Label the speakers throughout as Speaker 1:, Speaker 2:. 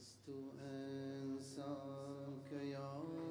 Speaker 1: لست أنساك يا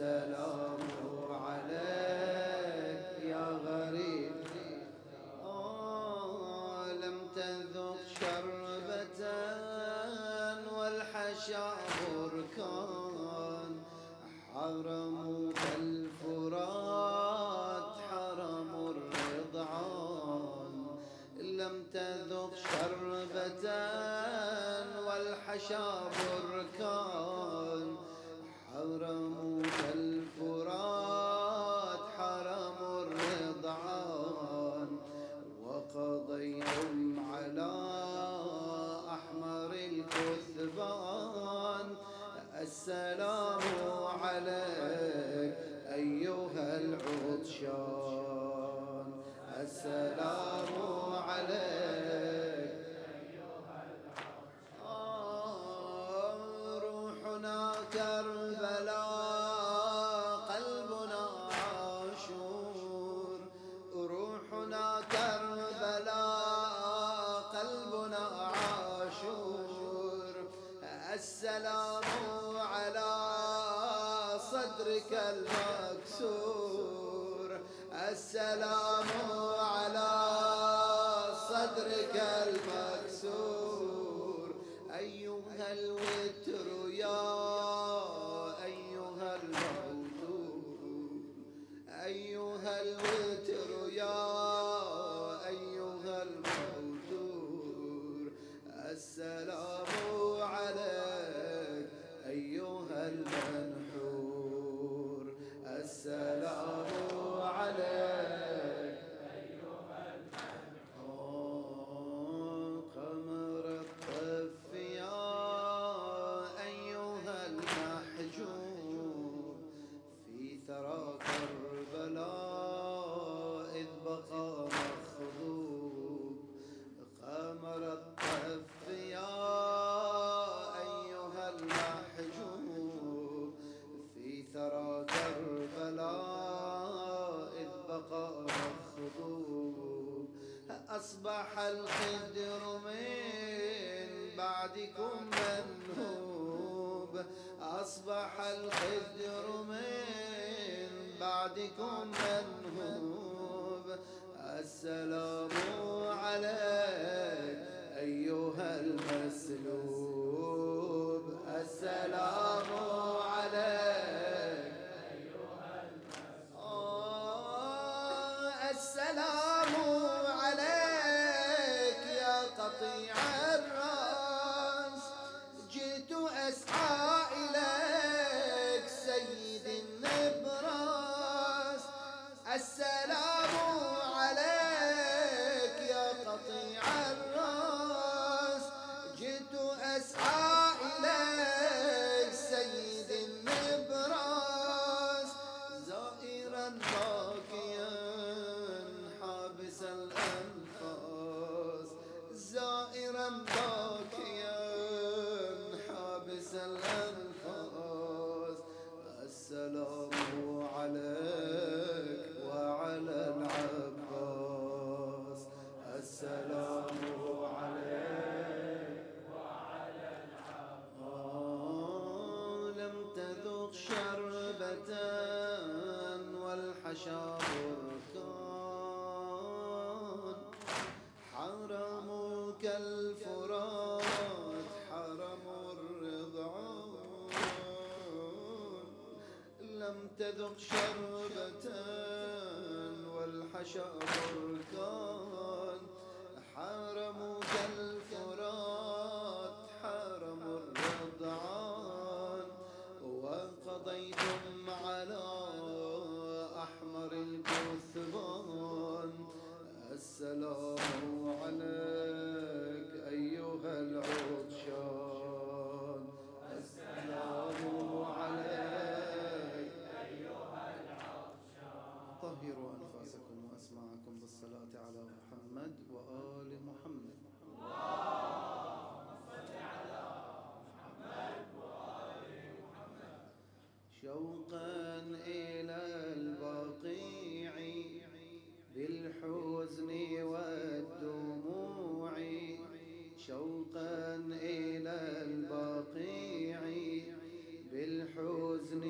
Speaker 1: السلام أصبح الخدر من بعدكم منهوب أصبح الخدر من بعدكم منهوب يذق شربة والحشا مركان شوقا إلى البقيع بالحزن والدموع. شوقا إلى البقيع بالحزن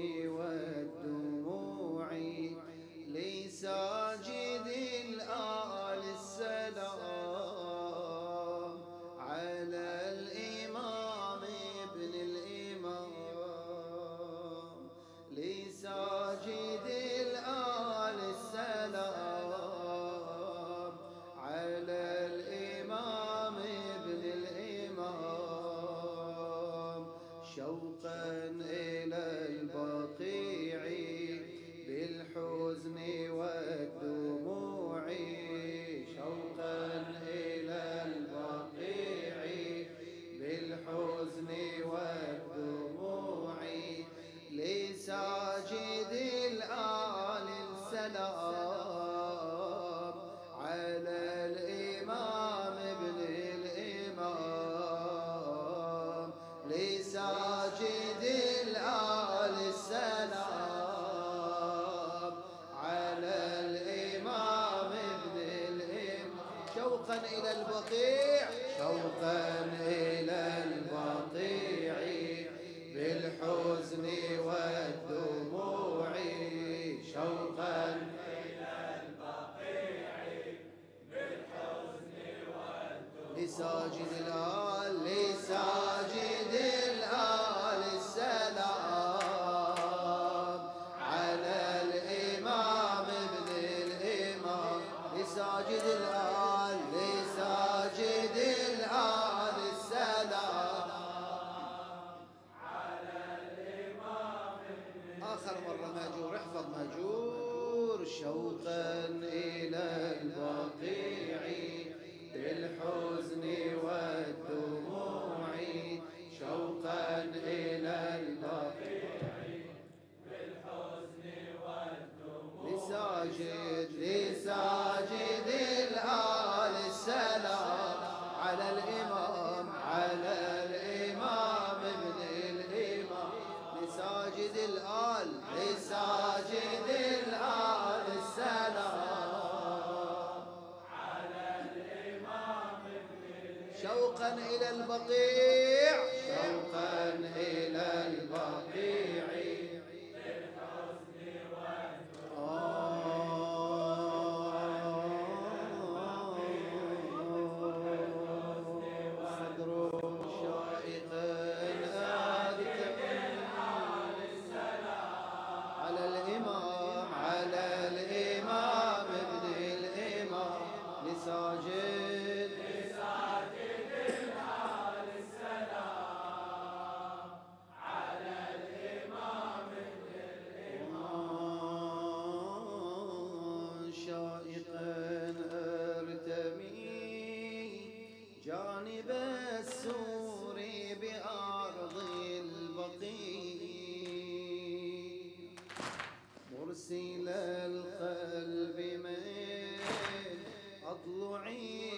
Speaker 1: أضلعي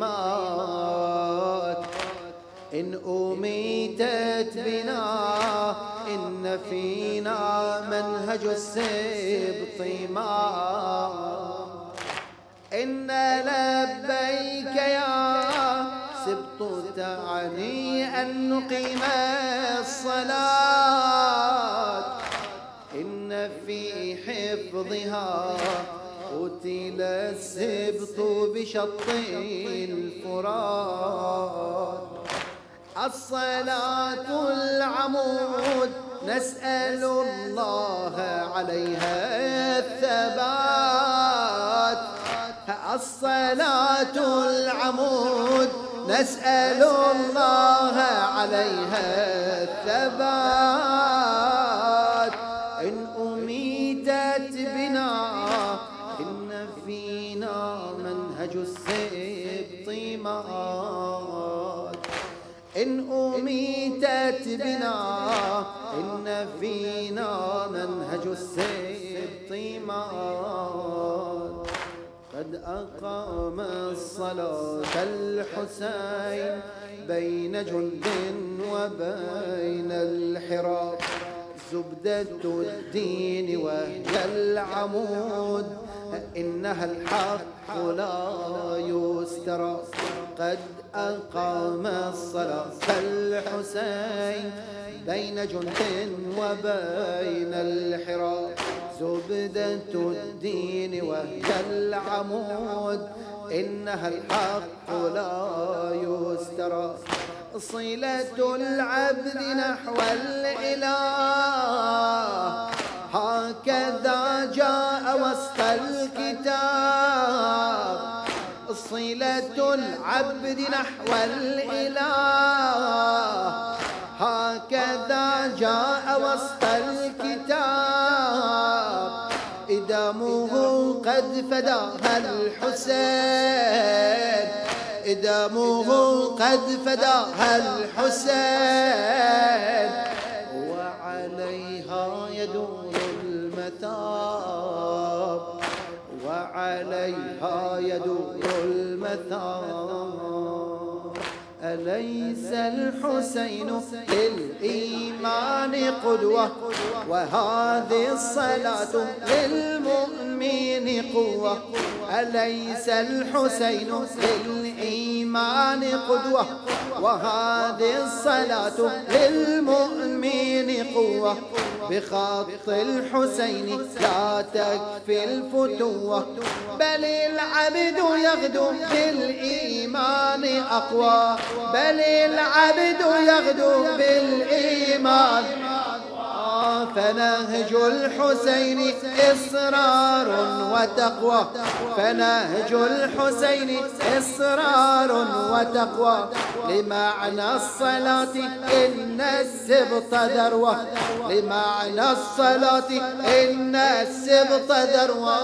Speaker 1: مات إن أميتت بنا إن فينا منهج السبط مات إن لبيك يا سبط تعني أن نقيم الصلاة. إن في حفظها قتل السبط بشط الفرات. الصلاة العمود نسأل الله عليها الثبات. الصلاة العمود نسأل الله عليها الثبات. إن فينا منهج السبط طيمان قد أقام الصلاة الحسين بين جند وبين الحراب زبدة الدين وهي العمود إنها الحق لا يسترى قد أقام الصلاة الحسين بين جند وبين الحراب زبدة الدين وهي العمود إنها الحق لا يسترى. صلة العبد نحو الإله هكذا جاء وسط الكتاب. صلة العبد نحو الإله. هكذا جاء وسط الكتاب. إدامه قد فداها الحسين. إدامه قد فداها الحسين. وعليها يدور المثاب وعليها يدور المثاب أليس الحسين للإيمان قدوة وهذه الصلاة للمؤمن قوة. أليس الحسين للإيمان قدوة؟ وهذه الصلاة للمؤمن قوة. بخط الحسين لا تكفي الفتوة بل العبد يغدو بالإيمان أقوى. بل العبد يغدو بالإيمان. فنهج الحسين إصرار وتقوى. فنهج الحسين إصرار وتقوى. لمعنى الصلاة إن السبط ذروة. لمعنى الصلاة إن السبط ذروة.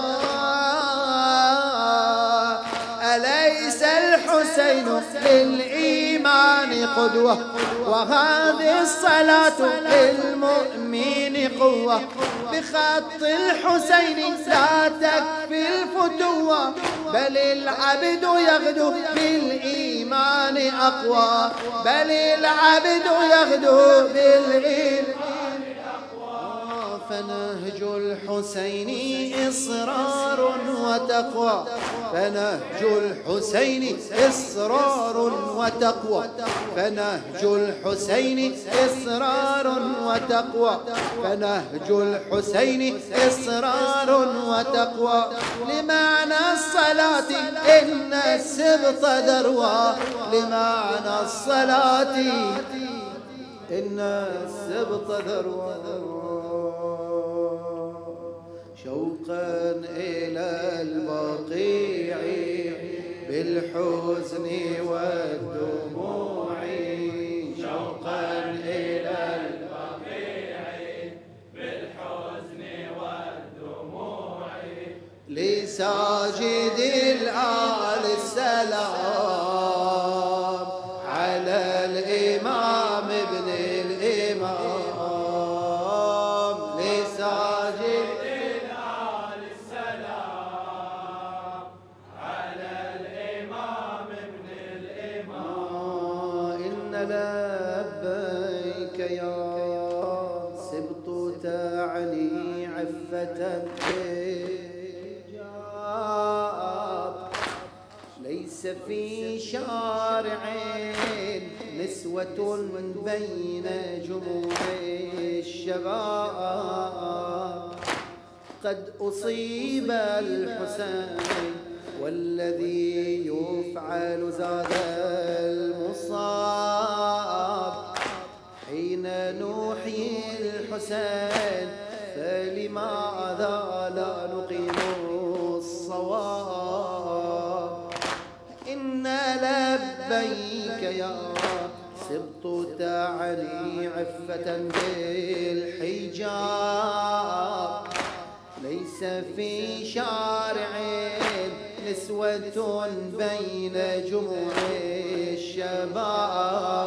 Speaker 1: أليس الحسين للإيمان قدوة. وهذه الصلاة للمؤمن قوة. بخط الحسين لا تكفي الفتوة. بل العبد يغدو بالإيمان أقوى. بل العبد يغدو بالإيمان فنهج الحسين إصرار وتقوى. فنهج الحسين إصرار وتقوى. فنهج الحسين إصرار وتقوى. فنهج الحسين إصرار وتقوى. لمعنى الصلاة إن السبط ذروة. لمعنى الصلاة إن السبط ذروة. شوقا إلى البقيع بالحزن والدموع. شوقا إلى البقيع بالحزن والدموع. لساجد الآل السلام. لبيك يا سبط تعني عفة الحجاب. ليس في شارع نسوة بين جموع الشباب. قد أصيب الحسين والذي يفعل زاد نحيي الحسين فلماذا لا نقيم الصواب. إن لبيك يا سبط تعني عفة بالحجاب. ليس في شارع نسوة بين جموع الشباب.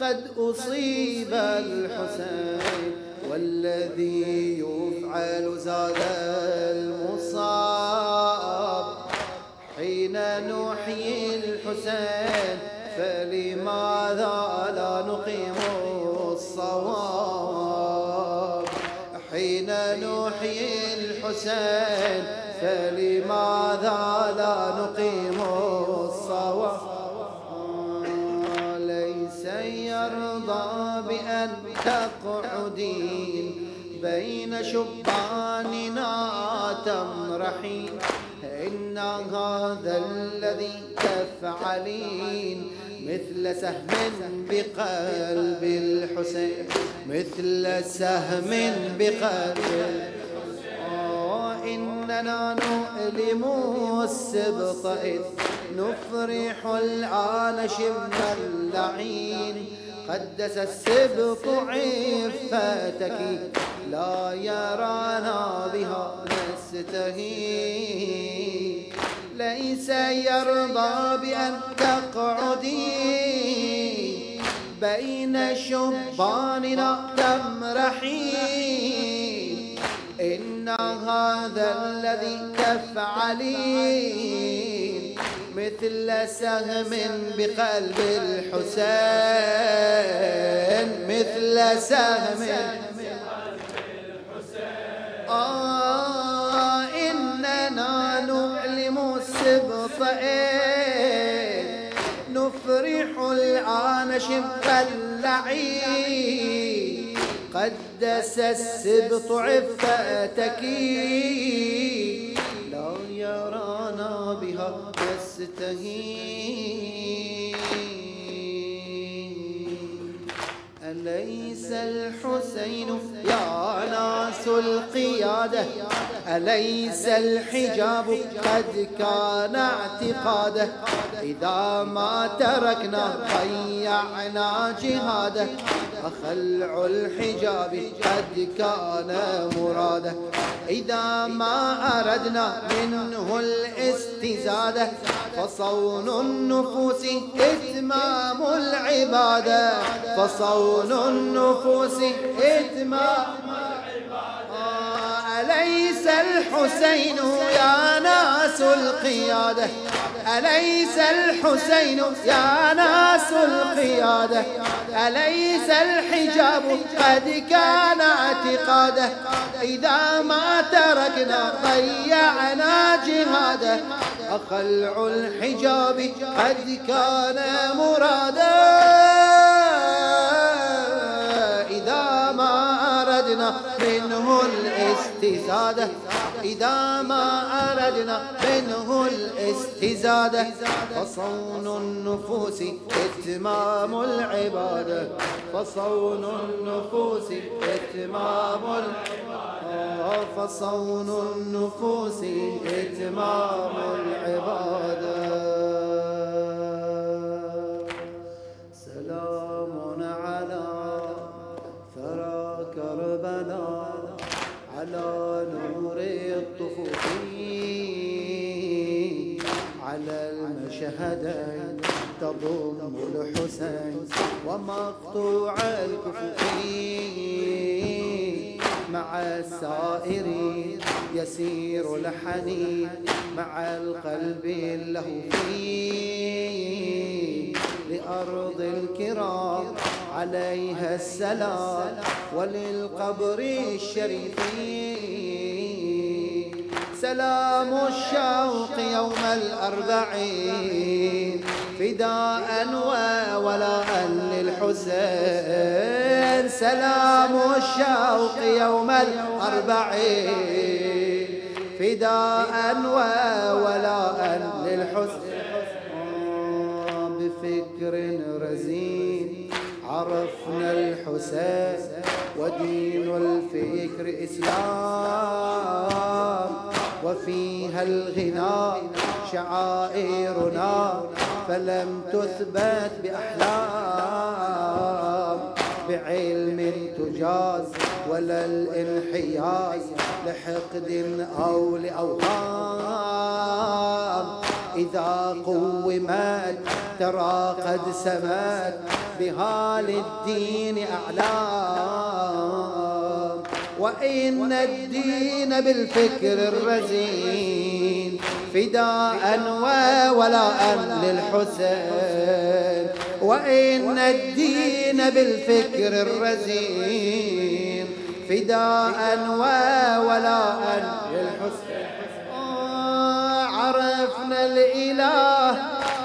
Speaker 1: قد أصيب الحسين والذي يفعل زاد المصاب. حين نحيي الحسين فلماذا لا نقيم الصواب؟ حين نحيي الحسين فلماذا لا نقيم تقعدين بين شباننا تمرحين. إن هذا الذي تفعلين مثل سهم بقلب الحسين. مثل سهم بقلب إننا نؤلم السبط إذ نفرح الآن شم اللعين. قدس السبط عفتك لا يرانا بها نستهين ليس يرضى بأن تقعدي بين شباننا تمرحين إن هذا الذي تفعلين مثل سهم بقلب الحسين مثل سهم بقلب الحسين آه إننا نؤلم السبط إيه؟ نفرح الآن شق اللعين. قدس السبط عفتك لا يرانا بها. نستهين أليس الحسين يا ناس القيادة؟ أليس الحجاب قد كان اعتقاده؟ إذا ما تركنا ضيعنا جهاده أخلع الحجاب قد كان مراده. إذا ما أردنا منه الاستزادة فصون النفوس إتمام العبادة. فصون النفوس إتمام أليس الحسين يا ناس القيادة؟ أليس الحسين يا ناس القيادة؟ أليس الحجاب قد كان اعتقاده؟ إذا ما تركنا ضيعنا جهاده. أخلع الحجاب قد كان مراده إذا ما أردنا منه الاستزادة. إذا ما أردنا منه الاستزادة فصون النفوس إتمام العبادة فصون النفوس إتمام العبادة فصون النفوس إتمام العبادة ومقطوع الكفوف مع السائرين يسير الحنين مع القلب اللهوفي لأرض الكرام عليها السلام وللقبر الشريف سلام الشوق يوم الأربعين فداء وولاء للحسين. سلام الشوق يوم الأربعين. فداء وولاء للحسين. بفكر رزين عرفنا الحسين ودين الفكر إسلام. وفيها الغناء شعائرنا فلم تثبت بأحلام بعلم تجاز ولا الانحياز لحقد أو لأوهام. إذا قومت ترى قد سمت بها للدين أعلام. وإن الدين بالفكر الرزين فداء وولاء للحسين. وإن الدين بالفكر الرزين فداء وولاء للحسين. عرفنا الإله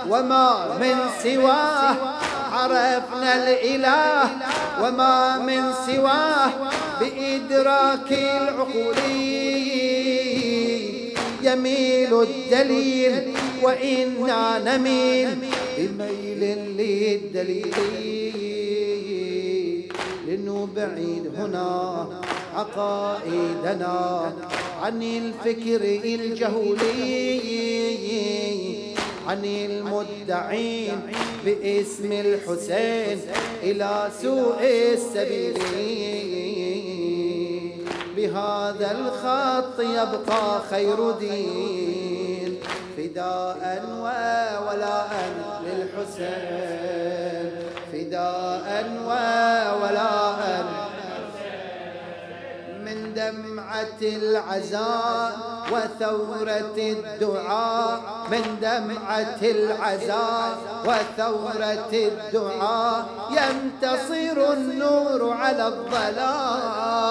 Speaker 1: وما من سواه عرفنا الإله وما من سواه بإدراك العقول. يميل الدليل وإنا نميل بميل للدليل. لنبعد هنا عقائدنا عن الفكر الجهولي. عن المدعين باسم الحسين إلى سوء السبيل بهذا الخط يبقى خير دين. فداء وولاء للحسين. فداء وولاء دمعة العزاء وثورة الدعاء. من دمعة العزاء وثورة الدعاء ينتصر النور على الظلام.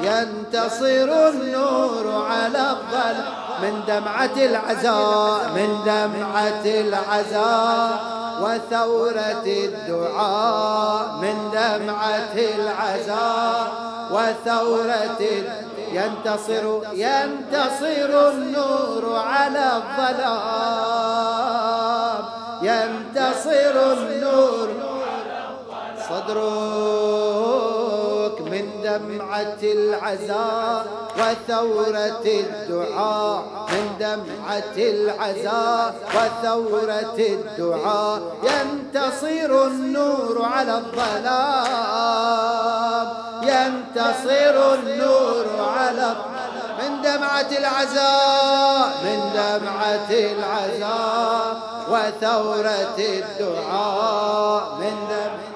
Speaker 1: ينتصر النور على الظلام. من دمعة العزاء من دمعة العزاء وثورة الدعاء. من دمعة العزاء وثورة ينتصر ينتصر النور على الظلام. ينتصر النور صدرك من دمعة العزاء وثورة الدعاء. من دمعة العزاء وثورة الدعاء. ينتصر النور على الظلام. ينتصر النور على من دمعة العزاء من دمعة العزاء وثورة الدعاء. من دمعة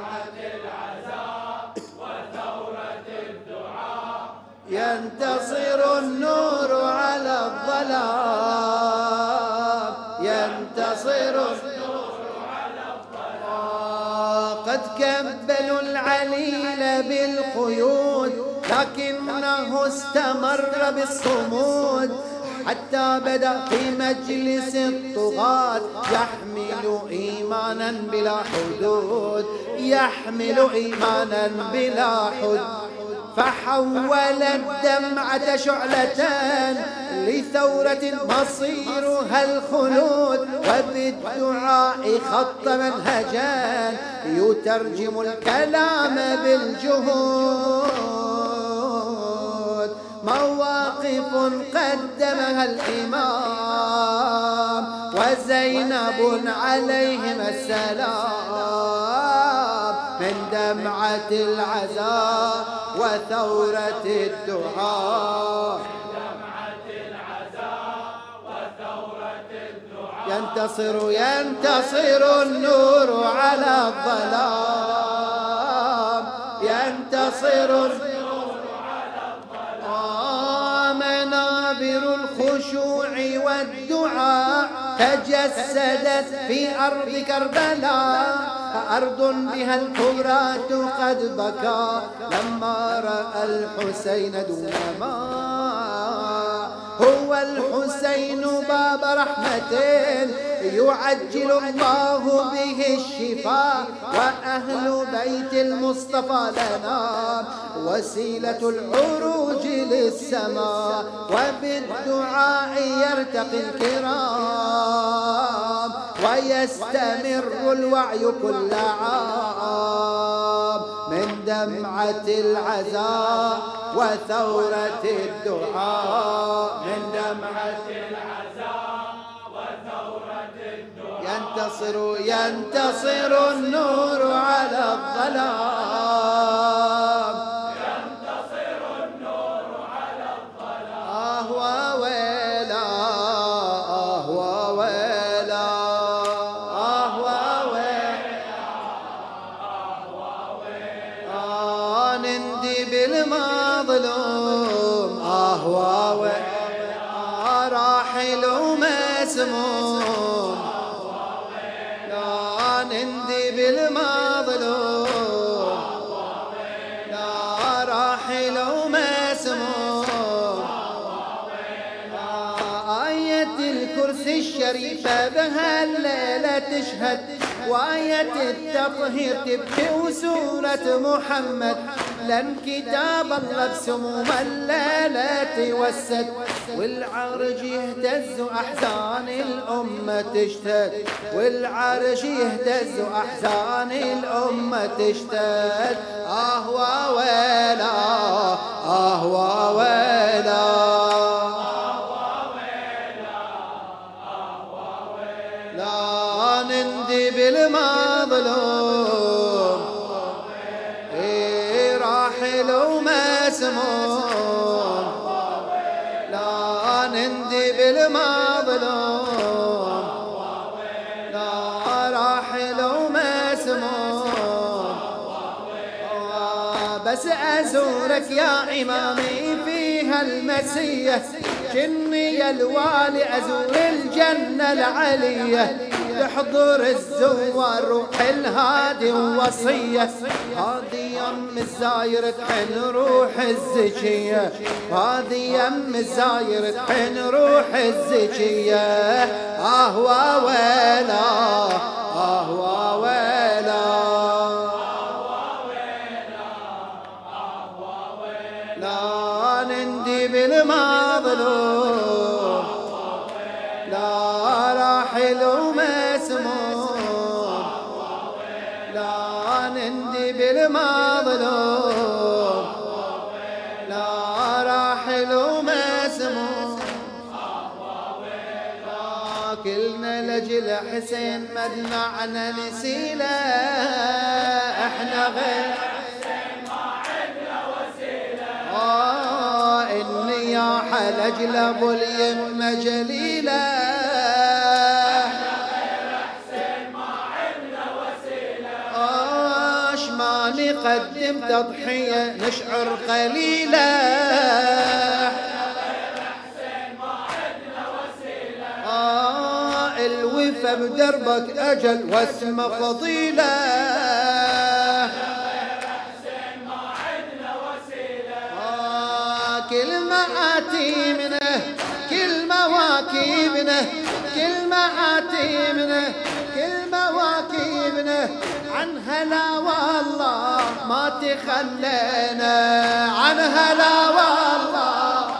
Speaker 1: العليل بالقيود لكنه استمر بالصمود. حتى بدأ في مجلس الطغاة يحمل إيمانا بلا حدود يحمل إيمانا بلا حدود. فحول الدمعة شعلة لثورة مصيرها الخلود وبالدعاء خط منهجا يترجم الكلام بالجهود. مواقف قدمها الإمام وزينب عليهما السلام. من دمعة العذاب وثورة الدعاء. ينتصر ينتصر النور على الظلام. ينتصر منابر الخشوع والدعاء تجسدت في أرض كربلاء. أرض بها الفرات قد بكى. لما رأى الحسين دون ما هو الحسين باب رحمة يعجل الله به الشفاء وأهل بيت المصطفى لنا وسيلة العروج للسماء وبالدعاء يرتقي الكرام ويستمر الوعي كل عام من دمعة العزاء وثورة الدعاء. من دمعة العزاء وثورة الدعاء. ينتصر ينتصر النور على الظلام. الشريفة بهالليلة تشهد وآية التطهير تبكي وسورة محمد. لن كتاب الله بسموم الليلة توسد والعرش يهتز أحزان الأمة تشتد. والعرش يهتز أحزان الأمة تشتد. آه وويلا آه وويلا بالمظلوم لا راحل ومسموم بس أزورك يا إمامي في هالمسية. جني الوالي أزور الجنة العلية. تحضر الزوار روح الهادي ووصية. هذه يم الزاير تحن روح الزكية هذه يم الزاير تحن روح الزكية آه ويلا آه ويلا. لا نندي بالمظلوم بالمظلوم لا راحل ومسموم كلنا لجل حسين مدمعنا نسيله إحنا غير. آه إني يا حلج لابو اليمة جليلة نقدم تضحية نشعر قليلة آه الوفا بدربك أجل واسمه فضيلة. آه كل ما آتي منه كل مواكبنا كل ما آتي منه كل مواكبنا عنها لا والله ما تخلينا عنها لا والله.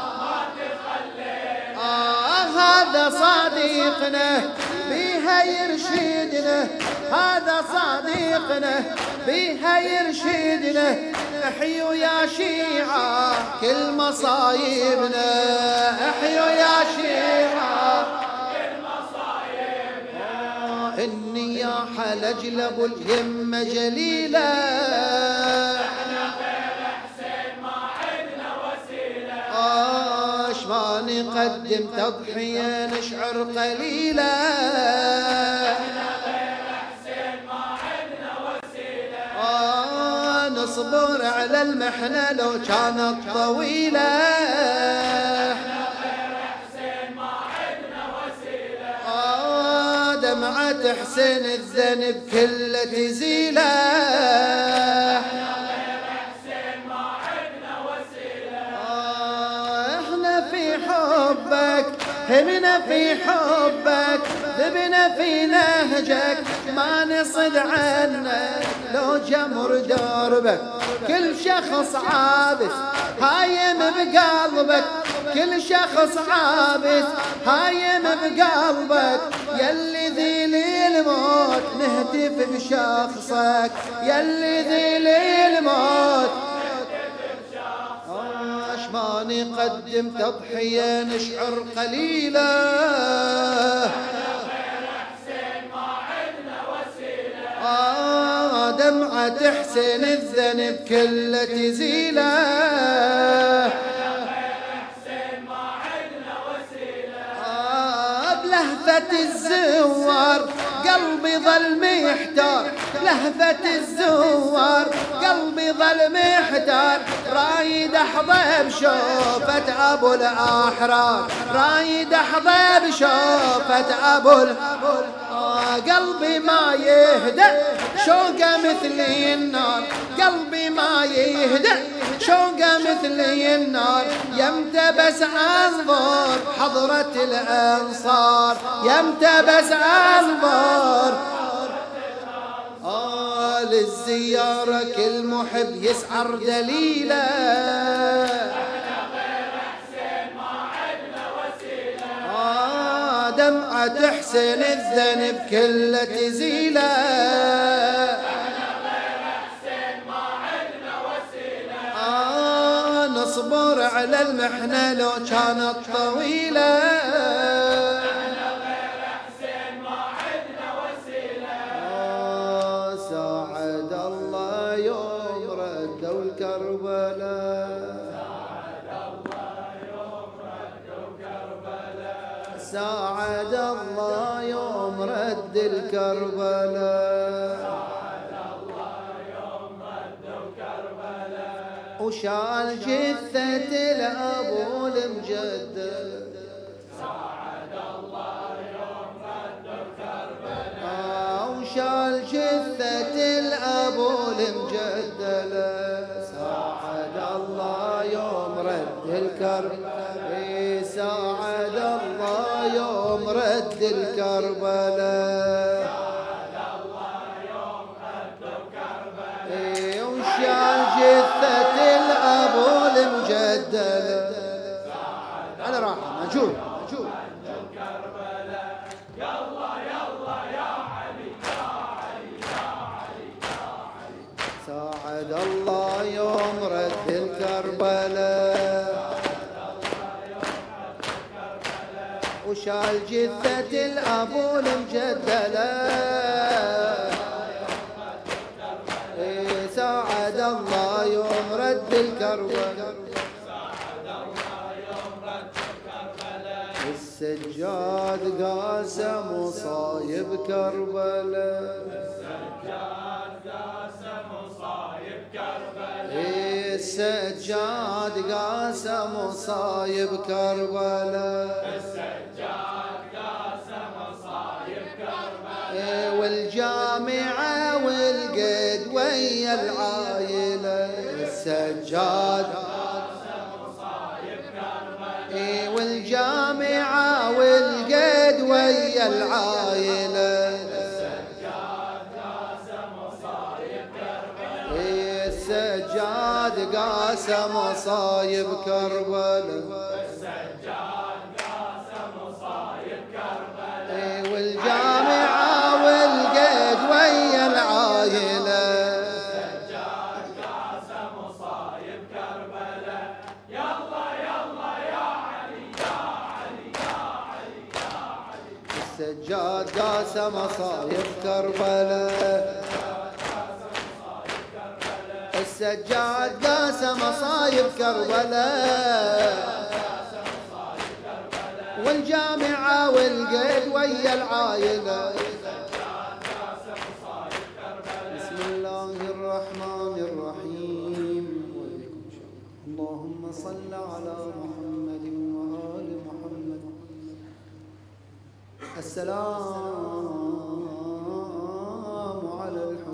Speaker 1: آه هذا صديقنا بيها يرشدنا هذا صديقنا بيها يرشدنا احيوا يا شيعة كل مصايبنا احيوا يا شيعة إني يا حلج لابو اليمة جليلة آش ما نقدم تضحية نشعر قليلا. آه نصبر على المحنة لو كانت طويلة. حسين الذنب كله تزيله. آه، همنا في حبك ذبنا في نهجك ما نصد عنك لو جمر دربك. كل شخص عابس هايم بقلبك كل شخص عابس هايم بقلبك. يلي ذيل الموت نهتف بشخصك. يلي ذيل الموت ما نقدم تضحية نشعر قليلا آه دمعة حسين الذنب كله تزيلة. آه بلهفة الزوار. قلبي ظل محتار لهفة الزوار قلبي ظل محتار. رايد احظى بشوفة أبو الأحرار. رايد احظى بشوفة أبو آه قلبي ما يهدى شوقة مثل النار. قلبي ما يهدى شوقة مثل النار. يمتى بس أنظر حضرة الأنصار. يمتى بس أنظر للزيارة كل محب يسعر دليله. آه دمعة تحسن الذنب كله تزيله. آه نصبر على المحنة لو كانت طويلة. رد الكربلاء وشال جثة الأبو المجدد. آه، وشال جثة الأبو المجدلة ساعد الله يوم رد الكرب. إيه، ساعد الله يوم رد الكربلاء. وشال جثة الأبو المجدلة إيه، ساعد الله يوم رد الكربلاء السجاد قاسم وصايب كربلاء. إيه، السجاد قاسم وصايب كربلاء. والجامعة والقد ويا العايلة. السجاد. والجامعة والقد ويا العايلة. إيه، السجاد قاسم مصايب كربلاء. قاسم مصايب كربلاء السجاد قاسم مصايب كربلاء والجامعة والقيد ويا العايلة. بسم الله الرحمن الرحيم. اللهم صل على محمد. السلام.